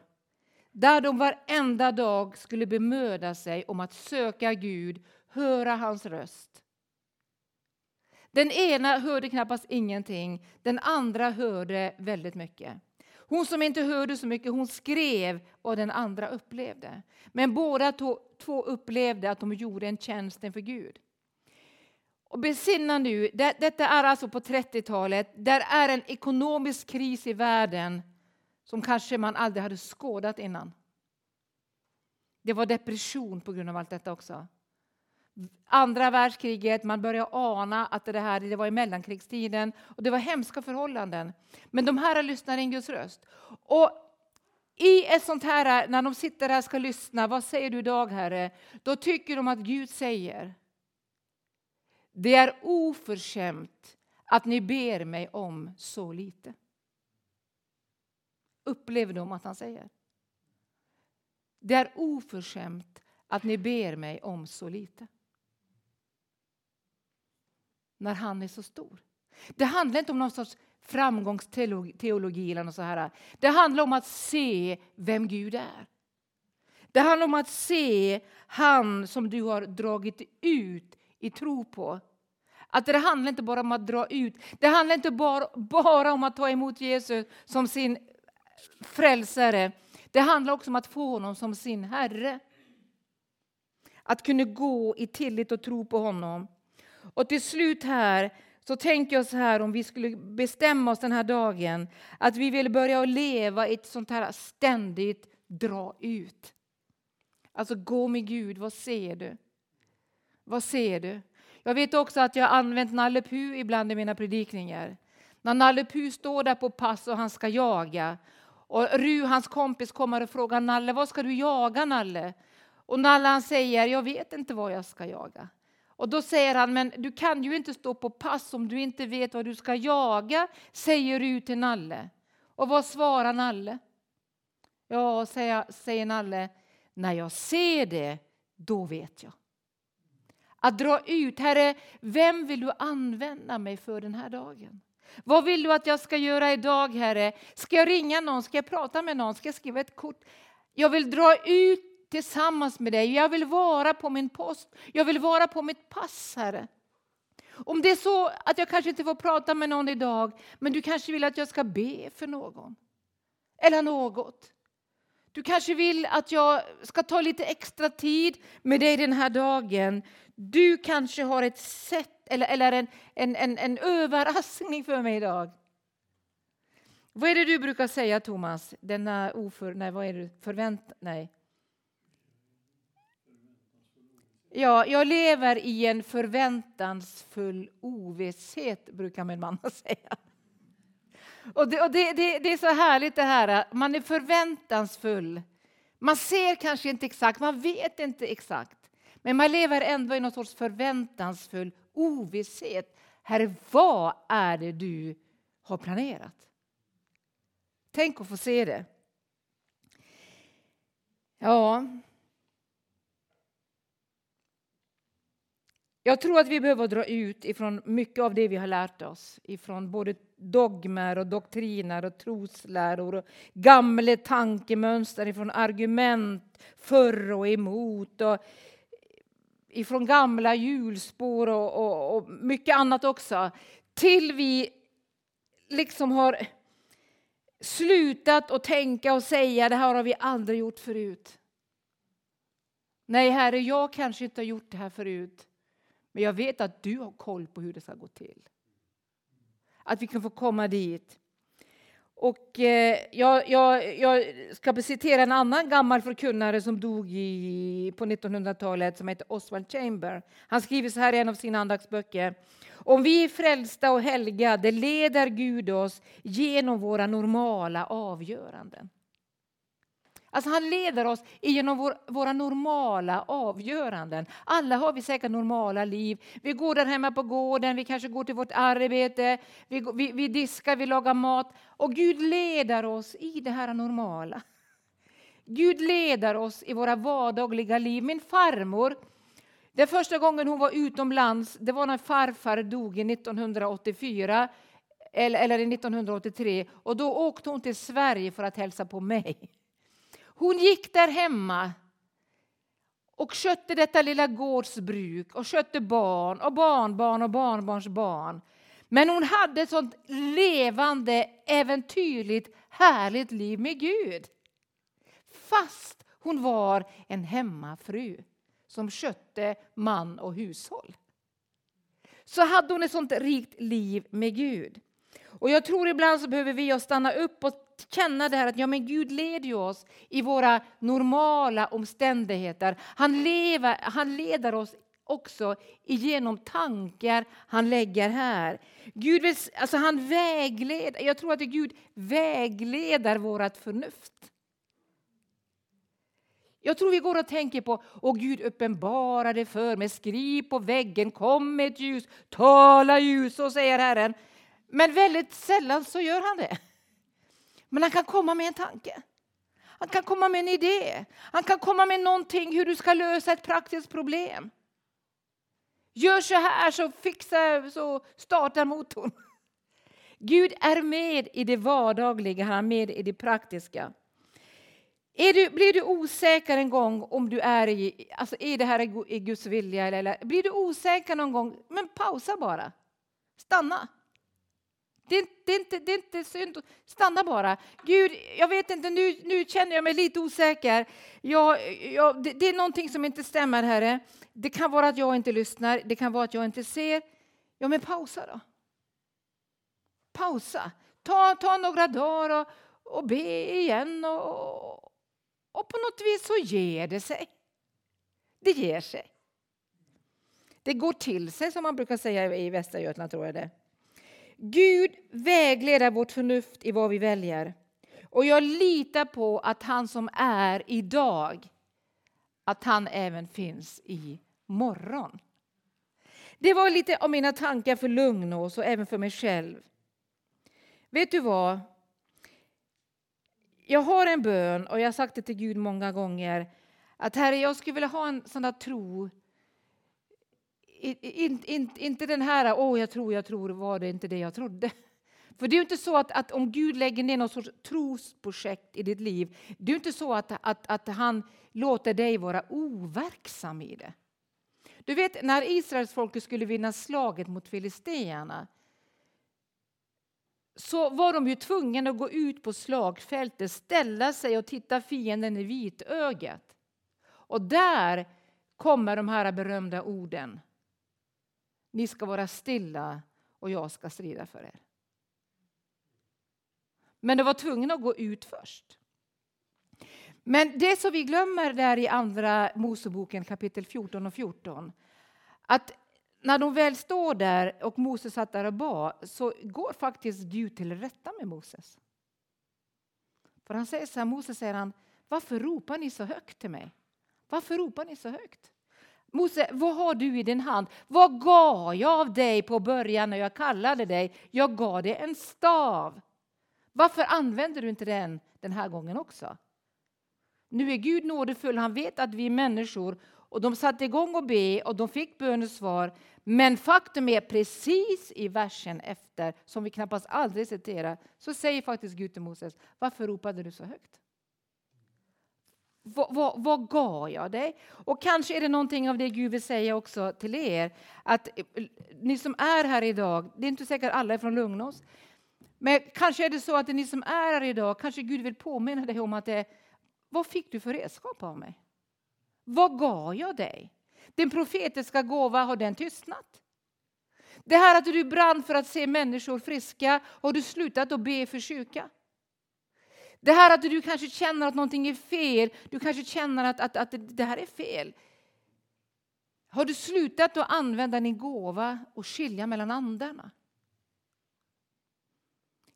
där de varenda dag skulle bemöda sig om att söka Gud, höra hans röst. Den ena hörde knappast ingenting, den andra hörde väldigt mycket. Hon som inte hörde så mycket, hon skrev vad den andra upplevde. Men båda två upplevde att de gjorde en tjänst inför Gud. Och besinna nu, det, detta är alltså på 30-talet. Där är en ekonomisk kris i världen som kanske man aldrig hade skådat innan. Det var depression på grund av allt detta också. Andra världskriget, man börjar ana att det här det var i mellankrigstiden och det var hemska förhållanden. Men de här lyssnar in Guds röst. Och i ett sånt här, när de sitter här och ska lyssna, vad säger du idag Herre? Då tycker de att Gud säger, Det är oförskämt att ni ber mig om så lite. Upplever de att han säger? Det är oförskämt att ni ber mig om så lite. När han är så stor. Det handlar inte om någon sorts framgångsteologi eller något så här. Det handlar om att se vem Gud är. Det handlar om att se han som du har dragit ut i tro på. Att det handlar inte bara om att dra ut. Det handlar inte bara, bara om att ta emot Jesus som sin frälsare. Det handlar också om att få honom som sin Herre. Att kunna gå i tillit och tro på honom. Och till slut här så tänker jag så här om vi skulle bestämma oss den här dagen att vi vill börja leva i ett sånt här ständigt dra ut. Alltså gå med Gud, vad ser du? Vad ser du? Jag vet också att jag har använt Nalle Puh ibland i mina predikningar. När Nalle Puh står där på pass och han ska jaga och Ru, hans kompis, kommer och frågar Nalle, vad ska du jaga Nalle? Och Nalle han säger, jag vet inte vad jag ska jaga. Och då säger han, men du kan ju inte stå på pass om du inte vet vad du ska jaga, säger du till Nalle. Och vad svarar Nalle? Ja, säger, säger Nalle, när jag ser det, då vet jag. Att dra ut, Herre, vem vill du använda mig för den här dagen? Vad vill du att jag ska göra idag, Herre? Ska jag ringa någon? Ska jag prata med någon? Ska jag skriva ett kort? Jag vill dra ut tillsammans med dig. Jag vill vara på min post. Jag vill vara på mitt pass, Herre. Om det är så att jag kanske inte får prata med någon idag, men du kanske vill att jag ska be för någon. Eller något. Du kanske vill att jag ska ta lite extra tid med dig den här dagen. Du kanske har ett sätt eller, eller en, en, en, en överraskning för mig idag. Vad är det du brukar säga, Thomas? Denna oför... Nej, vad är det? Förvänt... Nej. Ja, jag lever i en förväntansfull ovisshet, brukar min man *laughs* säga. Och det, och det, det, det är så härligt det här, man är förväntansfull. Man ser kanske inte exakt, man vet inte exakt. Men man lever ändå i någon sorts förväntansfull ovisshet. Herre, vad är det du har planerat? Tänk att få se det. Ja. Jag tror att vi behöver dra ut ifrån mycket av det vi har lärt oss. Ifrån både dogmer och doktriner och trosläror och gamla tankemönster, ifrån argument för och emot. Och ifrån gamla hjulspår och, och, och mycket annat också. Till vi liksom har slutat att tänka och säga det här har vi aldrig gjort förut. Nej, Herre, jag kanske inte har gjort det här förut. Men jag vet att du har koll på hur det ska gå till. Att vi kan få komma dit. Och eh, jag, jag, jag, ska citera en annan gammal förkunnare som dog i, på 1900-talet som heter Oswald Chamber. Han skriver så här i en av sina andaktsböcker. Om vi är frälsta och helgade leder Gud oss genom våra normala avgöranden. Alltså han leder oss genom vår, våra normala avgöranden. Alla har vi säkert normala liv. Vi går där hemma på gården, vi kanske går till vårt arbete, vi, vi, vi diskar, vi lagar mat. Och Gud leder oss i det här normala. Gud leder oss i våra vardagliga liv. Min farmor, den första gången hon var utomlands, det var när farfar dog 1984 eller, eller 1983. Och då åkte hon till Sverige för att hälsa på mig. Hon gick där hemma och skötte detta lilla gårdsbruk och skötte barn och barnbarn och barnbarns barn. Men hon hade ett sånt levande, äventyrligt, härligt liv med Gud. Fast hon var en hemmafru som skötte man och hushåll. Så hade hon ett sånt rikt liv med Gud. Och jag tror ibland så behöver vi stanna upp och känna det här att ja, men Gud leder oss i våra normala omständigheter. Han, lever, han leder oss också genom tankar han lägger här. Gud vill, alltså han vägleder, jag tror att Gud vägleder vårt förnuft. Jag tror vi går och tänker på, och Gud uppenbara det för mig, skriv på väggen, kom med ett ljus, tala ljus, så säger Herren. Men väldigt sällan så gör han det. Men han kan komma med en tanke. Han kan komma med en idé. Han kan komma med någonting hur du ska lösa ett praktiskt problem. Gör så här så fixar, så startar motorn. Gud är med i det vardagliga, han är med i det praktiska. Är du, blir du osäker en gång om du är i, alltså är det här i Guds vilja? Eller, blir du osäker någon gång, men pausa bara. Stanna. Det är, det, är inte, det är inte synd. Stanna bara. Gud, jag vet inte, nu, nu känner jag mig lite osäker. Jag, jag, det, det, är någonting som inte stämmer, Herre. Det kan vara att jag inte lyssnar, det kan vara att jag inte ser. Ja, men pausa då. Pausa. Ta, ta några dagar och, och be igen. Och, och på något vis så ger det sig. Det ger sig. Det går till sig, som man brukar säga i Västra Götaland, tror jag det. Gud vägleder vårt förnuft i vad vi väljer. Och jag litar på att han som är idag, att han även finns i morgon. Det var lite av mina tankar för Lugnås och även för mig själv. Vet du vad? Jag har en bön och jag har sagt det till Gud många gånger. Att Herre, jag skulle vilja ha en sån där tro in, in, inte den här, åh oh, jag tror, jag tror, var det inte det jag trodde. För det är inte så att, att om Gud lägger ner något sorts trosprojekt i ditt liv, det är inte så att, att, att han låter dig vara overksam i det. Du vet när Israels folk skulle vinna slaget mot filisteerna så var de ju tvungna att gå ut på slagfältet, ställa sig och titta fienden i vitögat. Och där kommer de här berömda orden. Ni ska vara stilla och jag ska strida för er. Men de var tvungna att gå ut först. Men det som vi glömmer där i Andra Moseboken kapitel 14 och 14 att när de väl står där och Moses satt där och bad så går faktiskt Gud till rätta med Moses. För han säger så här, Moses säger han, varför ropar ni så högt till mig? Varför ropar ni så högt? Mose, vad har du i din hand? Vad gav jag av dig på början när jag kallade dig? Jag gav dig en stav. Varför använder du inte den den här gången också? Nu är Gud nådefull, han vet att vi är människor och de satte igång och be och de fick bönesvar. Men faktum är precis i versen efter, som vi knappast aldrig citerar, så säger faktiskt Gud till Moses, varför ropade du så högt? Vad, vad, vad gav jag dig? Och kanske är det någonting av det Gud vill säga också till er. Att eh, ni som är här idag, det är inte säkert alla är från Lugnås, men kanske är det så att det är ni som är här idag, kanske Gud vill påminna dig om att det, vad fick du för redskap av mig? Vad gav jag dig? Den profetiska gåva, har den tystnat? Det här att du brann för att se människor friska, har du slutat att be för sjuka? Det här att du kanske känner att någonting är fel, du kanske känner att, att, att det här är fel. Har du slutat att använda din gåva och skilja mellan andarna?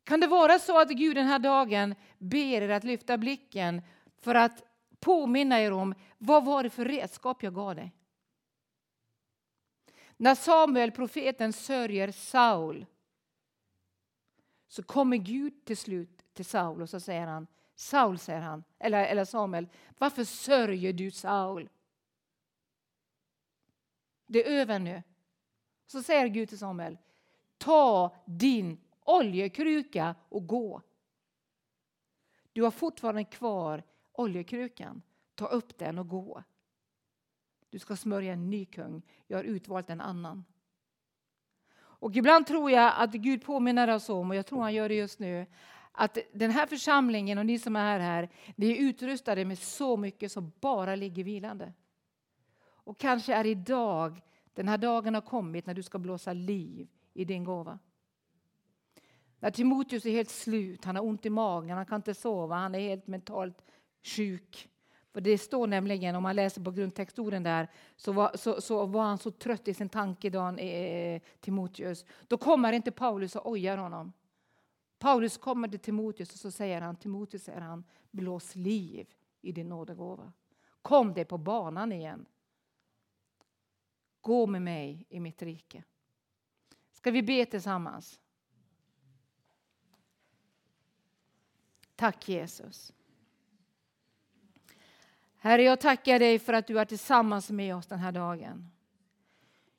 Kan det vara så att Gud den här dagen ber er att lyfta blicken för att påminna er om vad var det för redskap jag gav dig? När Samuel, profeten, sörjer Saul så kommer Gud till slut till Saul och så säger han Saul, säger han, eller, eller Samuel, varför sörjer du Saul? Det är över nu. Så säger Gud till Samuel, ta din oljekruka och gå. Du har fortfarande kvar oljekrukan. Ta upp den och gå. Du ska smörja en ny kung. Jag har utvalt en annan. Och ibland tror jag att Gud påminner oss om, och jag tror han gör det just nu, att den här församlingen och ni som är här, vi är utrustade med så mycket som bara ligger vilande. Och kanske är idag, den här dagen har kommit när du ska blåsa liv i din gåva. När Timoteus är helt slut, han har ont i magen, han kan inte sova, han är helt mentalt sjuk. För det står nämligen, om man läser på grundtextorden där, så var, så, så var han så trött i sin tanke, eh, Timoteus. Då kommer inte Paulus och ojar honom. Paulus kommer till Timoteus och så säger han, Timoteus säger han, blås liv i din nådegåva. Kom dig på banan igen. Gå med mig i mitt rike. Ska vi be tillsammans? Tack Jesus. Herre, jag tackar dig för att du är tillsammans med oss den här dagen.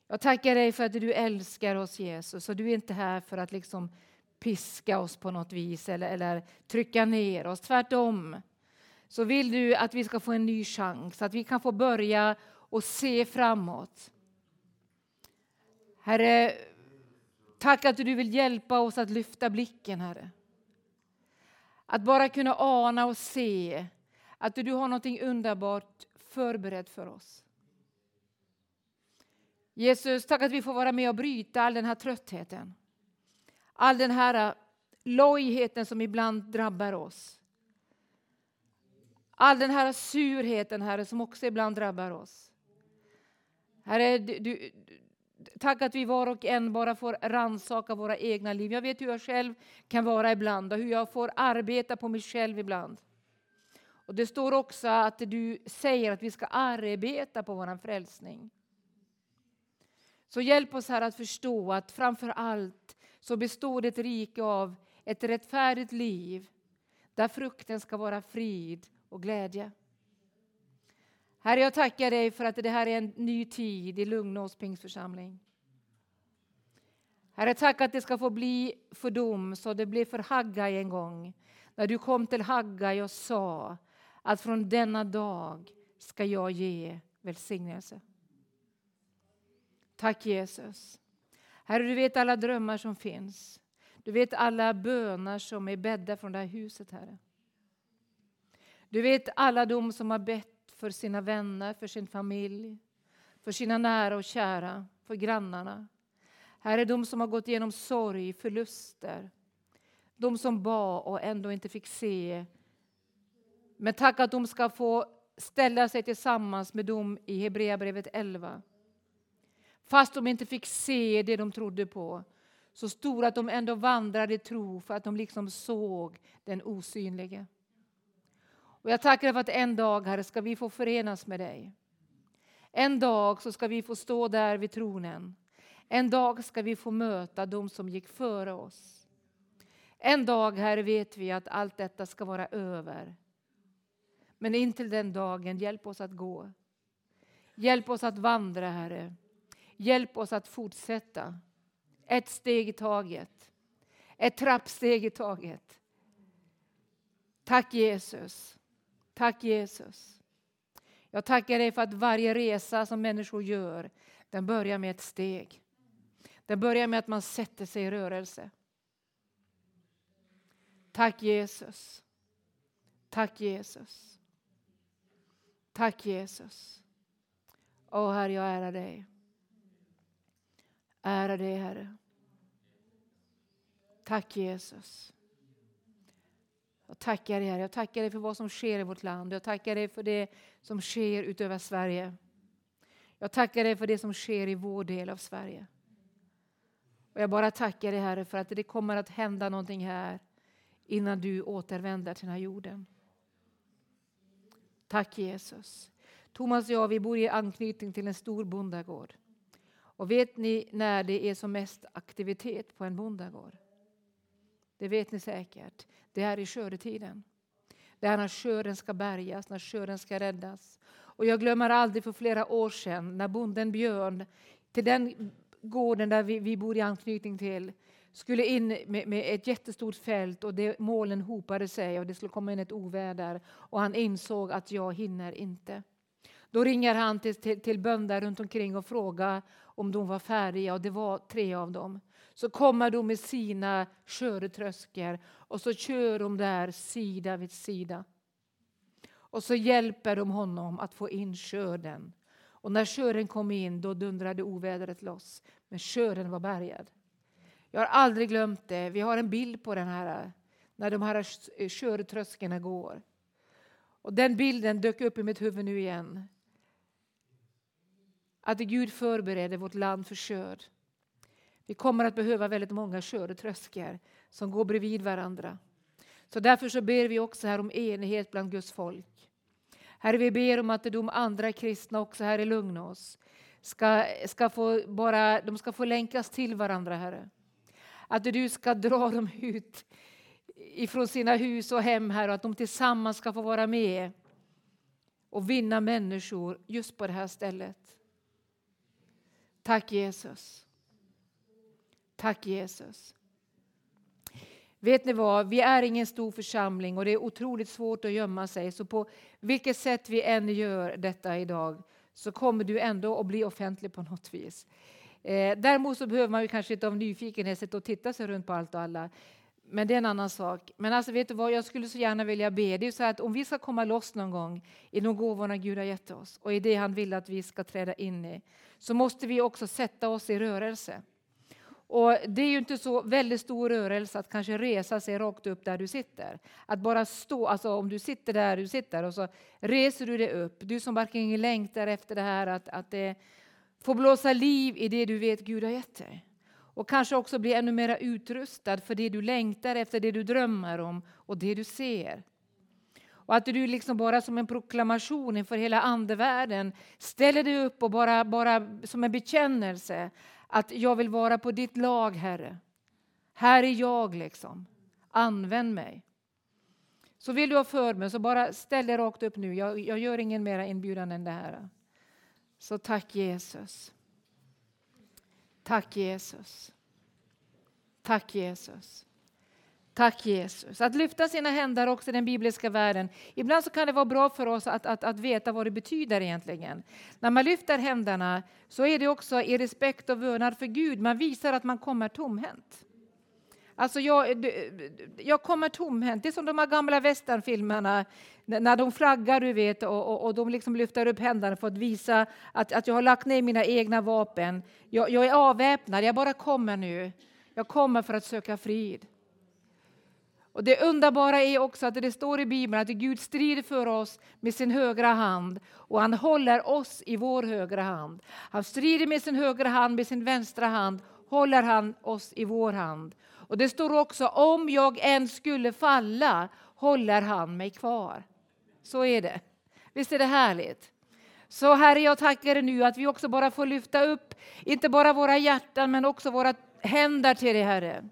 Jag tackar dig för att du älskar oss Jesus och du är inte här för att liksom piska oss på något vis eller, eller trycka ner oss. Tvärtom så vill du att vi ska få en ny chans, att vi kan få börja och se framåt. Herre, tack att du vill hjälpa oss att lyfta blicken, Herre. Att bara kunna ana och se att du har något underbart förberett för oss. Jesus, tack att vi får vara med och bryta all den här tröttheten. All den här äh, lojheten som ibland drabbar oss. All den här surheten, Herre, som också ibland drabbar oss. Herre, du, tack att vi var och en bara får ransaka våra egna liv. Jag vet hur jag själv kan vara ibland och hur jag får arbeta på mig själv ibland. Och Det står också att du säger att vi ska arbeta på vår frälsning. Så hjälp oss här att förstå att framför allt så består ett rike av ett rättfärdigt liv där frukten ska vara frid och glädje. Herre, jag tackar dig för att det här är en ny tid i Lugnås pingstförsamling. Herre, tack att det ska få bli för dom så det blev för Haggai en gång. När du kom till Haggai och sa att från denna dag ska jag ge välsignelse. Tack Jesus. Herre, du vet alla drömmar som finns. Du vet alla böner som är bädda från det här huset, Herre. Du vet alla de som har bett för sina vänner, för sin familj, för sina nära och kära, för grannarna. Herre, de som har gått igenom sorg, förluster. De som bad och ändå inte fick se. Men tack att de ska få ställa sig tillsammans med dem i Hebreerbrevet 11. Fast de inte fick se det de trodde på så stod att de ändå vandrade i tro för att de liksom såg den osynlige. Och jag tackar för att en dag, Herre, ska vi få förenas med dig. En dag så ska vi få stå där vid tronen. En dag ska vi få möta de som gick före oss. En dag, Herre, vet vi att allt detta ska vara över. Men intill den dagen, hjälp oss att gå. Hjälp oss att vandra, Herre. Hjälp oss att fortsätta. Ett steg i taget. Ett trappsteg i taget. Tack Jesus. Tack Jesus. Jag tackar dig för att varje resa som människor gör, den börjar med ett steg. Den börjar med att man sätter sig i rörelse. Tack Jesus. Tack Jesus. Tack Jesus. Åh Herre, jag ärar dig. Ära dig, Herre. Tack Jesus. Jag tackar dig, Herre. Jag tackar dig för vad som sker i vårt land. Jag tackar dig för det som sker utöver Sverige. Jag tackar dig för det som sker i vår del av Sverige. Och jag bara tackar dig, Herre, för att det kommer att hända någonting här innan du återvänder till den här jorden. Tack Jesus. Thomas och jag vi bor i anknytning till en stor bondagård. Och vet ni när det är som mest aktivitet på en bondagård? Det vet ni säkert. Det är i skördetiden. Det är när skörden ska bärgas, när skörden ska räddas. Och jag glömmer aldrig för flera år sedan när bonden Björn till den gården där vi, vi bor i anknytning till skulle in med, med, ett jättestort fält och det, målen hopade sig och det skulle komma in ett oväder och han insåg att jag hinner inte. Då ringer han till, till, till bönder runt omkring och frågar om de var färdiga och det var tre av dem. Så kommer de med sina sköretröskor och så kör de där sida vid sida. Och så hjälper de honom att få in skörden. Och när skörden kom in då dundrade ovädret loss. Men skörden var bärgad. Jag har aldrig glömt det. Vi har en bild på den här när de här eh, körtröskorna går. Och den bilden dök upp i mitt huvud nu igen att Gud förbereder vårt land för skörd. Vi kommer att behöva väldigt många skördetröskor som går bredvid varandra. Så därför så ber vi också här om enighet bland Guds folk. Herre, vi ber om att de andra kristna också här i Lugnås ska, ska få bara, de ska få länkas till varandra, Herre. Att du ska dra dem ut ifrån sina hus och hem Herre, och att de tillsammans ska få vara med och vinna människor just på det här stället. Tack Jesus. Tack Jesus. Vet ni vad, vi är ingen stor församling och det är otroligt svårt att gömma sig. Så på vilket sätt vi än gör detta idag så kommer du ändå att bli offentlig på något vis. Eh, däremot så behöver man ju kanske inte av nyfikenhet sitta och titta sig runt på allt och alla. Men det är en annan sak. Men alltså, vet du vad, jag skulle så gärna vilja be. Det är så att om vi ska komma loss någon gång i de gåvorna Gud har gett oss och i det han vill att vi ska träda in i, så måste vi också sätta oss i rörelse. Och Det är ju inte så väldigt stor rörelse att kanske resa sig rakt upp där du sitter. Att bara stå, alltså om du sitter där du sitter och så reser du dig upp. Du som verkligen längtar efter det här att, att det får blåsa liv i det du vet Gud har gett dig. Och kanske också bli ännu mer utrustad för det du längtar efter, det du drömmer om och det du ser. Och att du liksom bara som en proklamation inför hela andevärlden ställer dig upp och bara, bara som en bekännelse att jag vill vara på ditt lag, Herre. Här är jag, liksom. Använd mig. Så vill du ha förbön, så bara ställ dig rakt upp nu. Jag, jag gör ingen mer inbjudan än det här. Så tack Jesus. Tack Jesus. Tack Jesus. Tack Jesus. Att lyfta sina händer också i den bibliska världen. Ibland så kan det vara bra för oss att, att, att veta vad det betyder egentligen. När man lyfter händerna så är det också i respekt och vördnad för Gud. Man visar att man kommer tomhänt. Alltså jag, eh, eh, jag kommer tomhänt. Det är som de här gamla västernfilmerna när de flaggar du vet, och, och, och de liksom lyfter upp händerna för att visa att, att jag har lagt ner mina egna vapen. Jag, jag är avväpnad, jag bara kommer nu. Jag kommer för att söka frid. Och Det underbara är också att det står i Bibeln att Gud strider för oss med sin högra hand och han håller oss i vår högra hand. Han strider med sin högra hand, med sin vänstra hand håller han oss i vår hand. Och Det står också om jag än skulle falla håller han mig kvar. Så är det. Visst är det härligt? Så Herre, jag tackar dig nu att vi också bara får lyfta upp, inte bara våra hjärtan men också våra händer till dig Herre.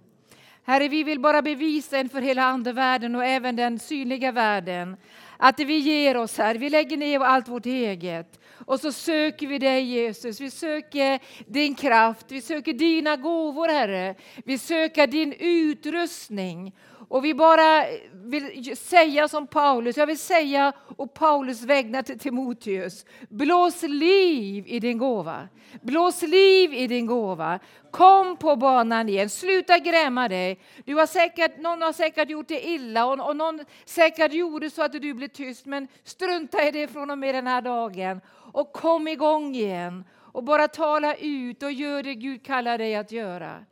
Herre, vi vill bara bevisa inför hela andevärlden och även den synliga världen att vi ger oss här, vi lägger ner allt vårt eget och så söker vi dig Jesus. Vi söker din kraft, vi söker dina gåvor Herre. Vi söker din utrustning och vi bara vill säga som Paulus, jag vill säga och Paulus vägnar till Timoteus. Blås liv i din gåva. Blås liv i din gåva. Kom på banan igen, sluta gräma dig. Du har säkert, någon har säkert gjort dig illa och, och någon säkert gjorde så att du blev tyst. Men strunta i det från och med den här dagen och kom igång igen. Och bara tala ut och gör det Gud kallar dig att göra.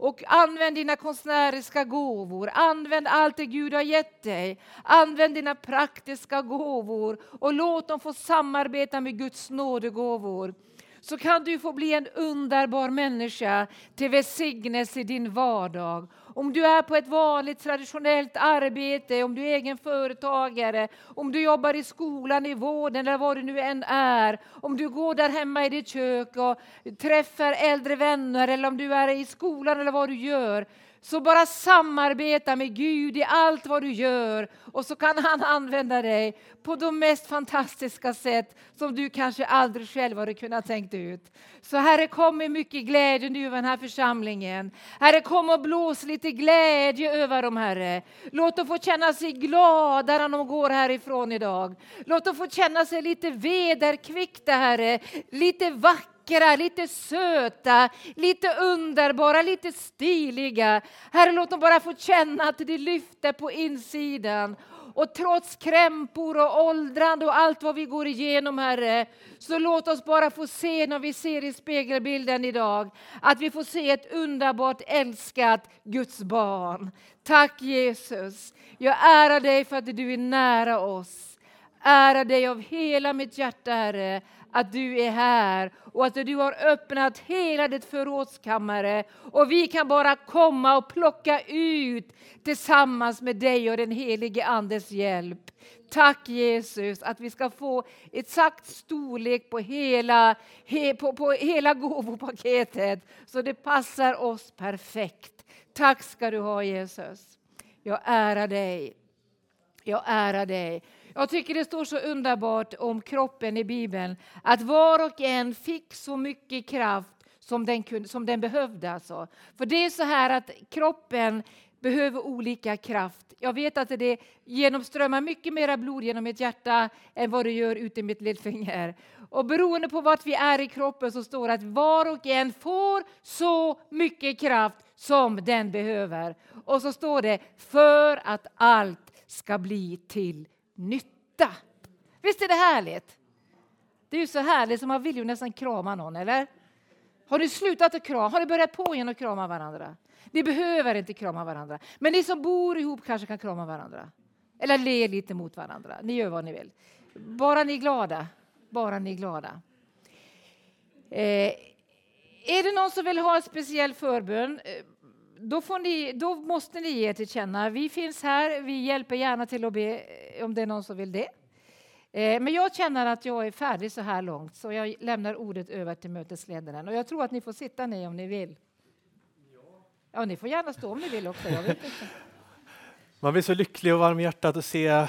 Och använd dina konstnäriska gåvor, använd allt det Gud har gett dig. Använd dina praktiska gåvor. Och låt dem få samarbeta med Guds nådegåvor så kan du få bli en underbar människa till välsignelse i din vardag. Om du är på ett vanligt traditionellt arbete, om du är egen företagare, om du jobbar i skolan, i vården eller vad du nu än är. Om du går där hemma i ditt kök och träffar äldre vänner eller om du är i skolan eller vad du gör så bara samarbeta med Gud i allt vad du gör och så kan han använda dig på de mest fantastiska sätt som du kanske aldrig själv hade kunnat tänkt ut. Så Herre, kom med mycket glädje nu över den här församlingen. Herre, kom och blås lite glädje över dem, Herre. Låt dem få känna sig glada när de går härifrån idag. Låt dem få känna sig lite vederkvickta, Herre. Lite vackra vackra, lite söta, lite underbara, lite stiliga. Herre, låt dem bara få känna att det lyfter på insidan. Och trots krämpor och åldrande och allt vad vi går igenom, Herre, så låt oss bara få se när vi ser i spegelbilden idag, att vi får se ett underbart älskat Guds barn. Tack Jesus. Jag ärar dig för att du är nära oss. Ära dig av hela mitt hjärta, Herre att du är här och att du har öppnat hela ditt förrådskammare och vi kan bara komma och plocka ut tillsammans med dig och den helige Andes hjälp. Tack Jesus att vi ska få exakt storlek på hela, he, på, på hela gåvopaketet så det passar oss perfekt. Tack ska du ha Jesus. Jag ärar dig. Jag ärar dig. Jag tycker det står så underbart om kroppen i Bibeln att var och en fick så mycket kraft som den, kunde, som den behövde. Alltså. För det är så här att kroppen behöver olika kraft. Jag vet att det genomströmmar mycket mer blod genom mitt hjärta än vad det gör ut i mitt lillfinger. Och beroende på vart vi är i kroppen så står det att var och en får så mycket kraft som den behöver. Och så står det för att allt ska bli till nytta. Visst är det härligt? Det är ju så härligt så man vill ju nästan krama någon, eller? Har ni slutat att krama? Har ni börjat på igen att krama varandra? Ni behöver inte krama varandra. Men ni som bor ihop kanske kan krama varandra. Eller le lite mot varandra. Ni gör vad ni vill. Bara ni är glada. Bara ni är glada. Eh, är det någon som vill ha en speciell förbön? Eh, då, ni, då, måste ni ge till känna. Vi finns här. Vi hjälper gärna till att be eh, om det är någon som vill det. Eh, men jag känner att jag är färdig så här långt så jag lämnar ordet över till mötesledaren. Och jag tror att ni får sitta ner om ni vill. Ja, ni får gärna stå om ni vill också. Inte. Man blir så lycklig och varm i hjärtat att se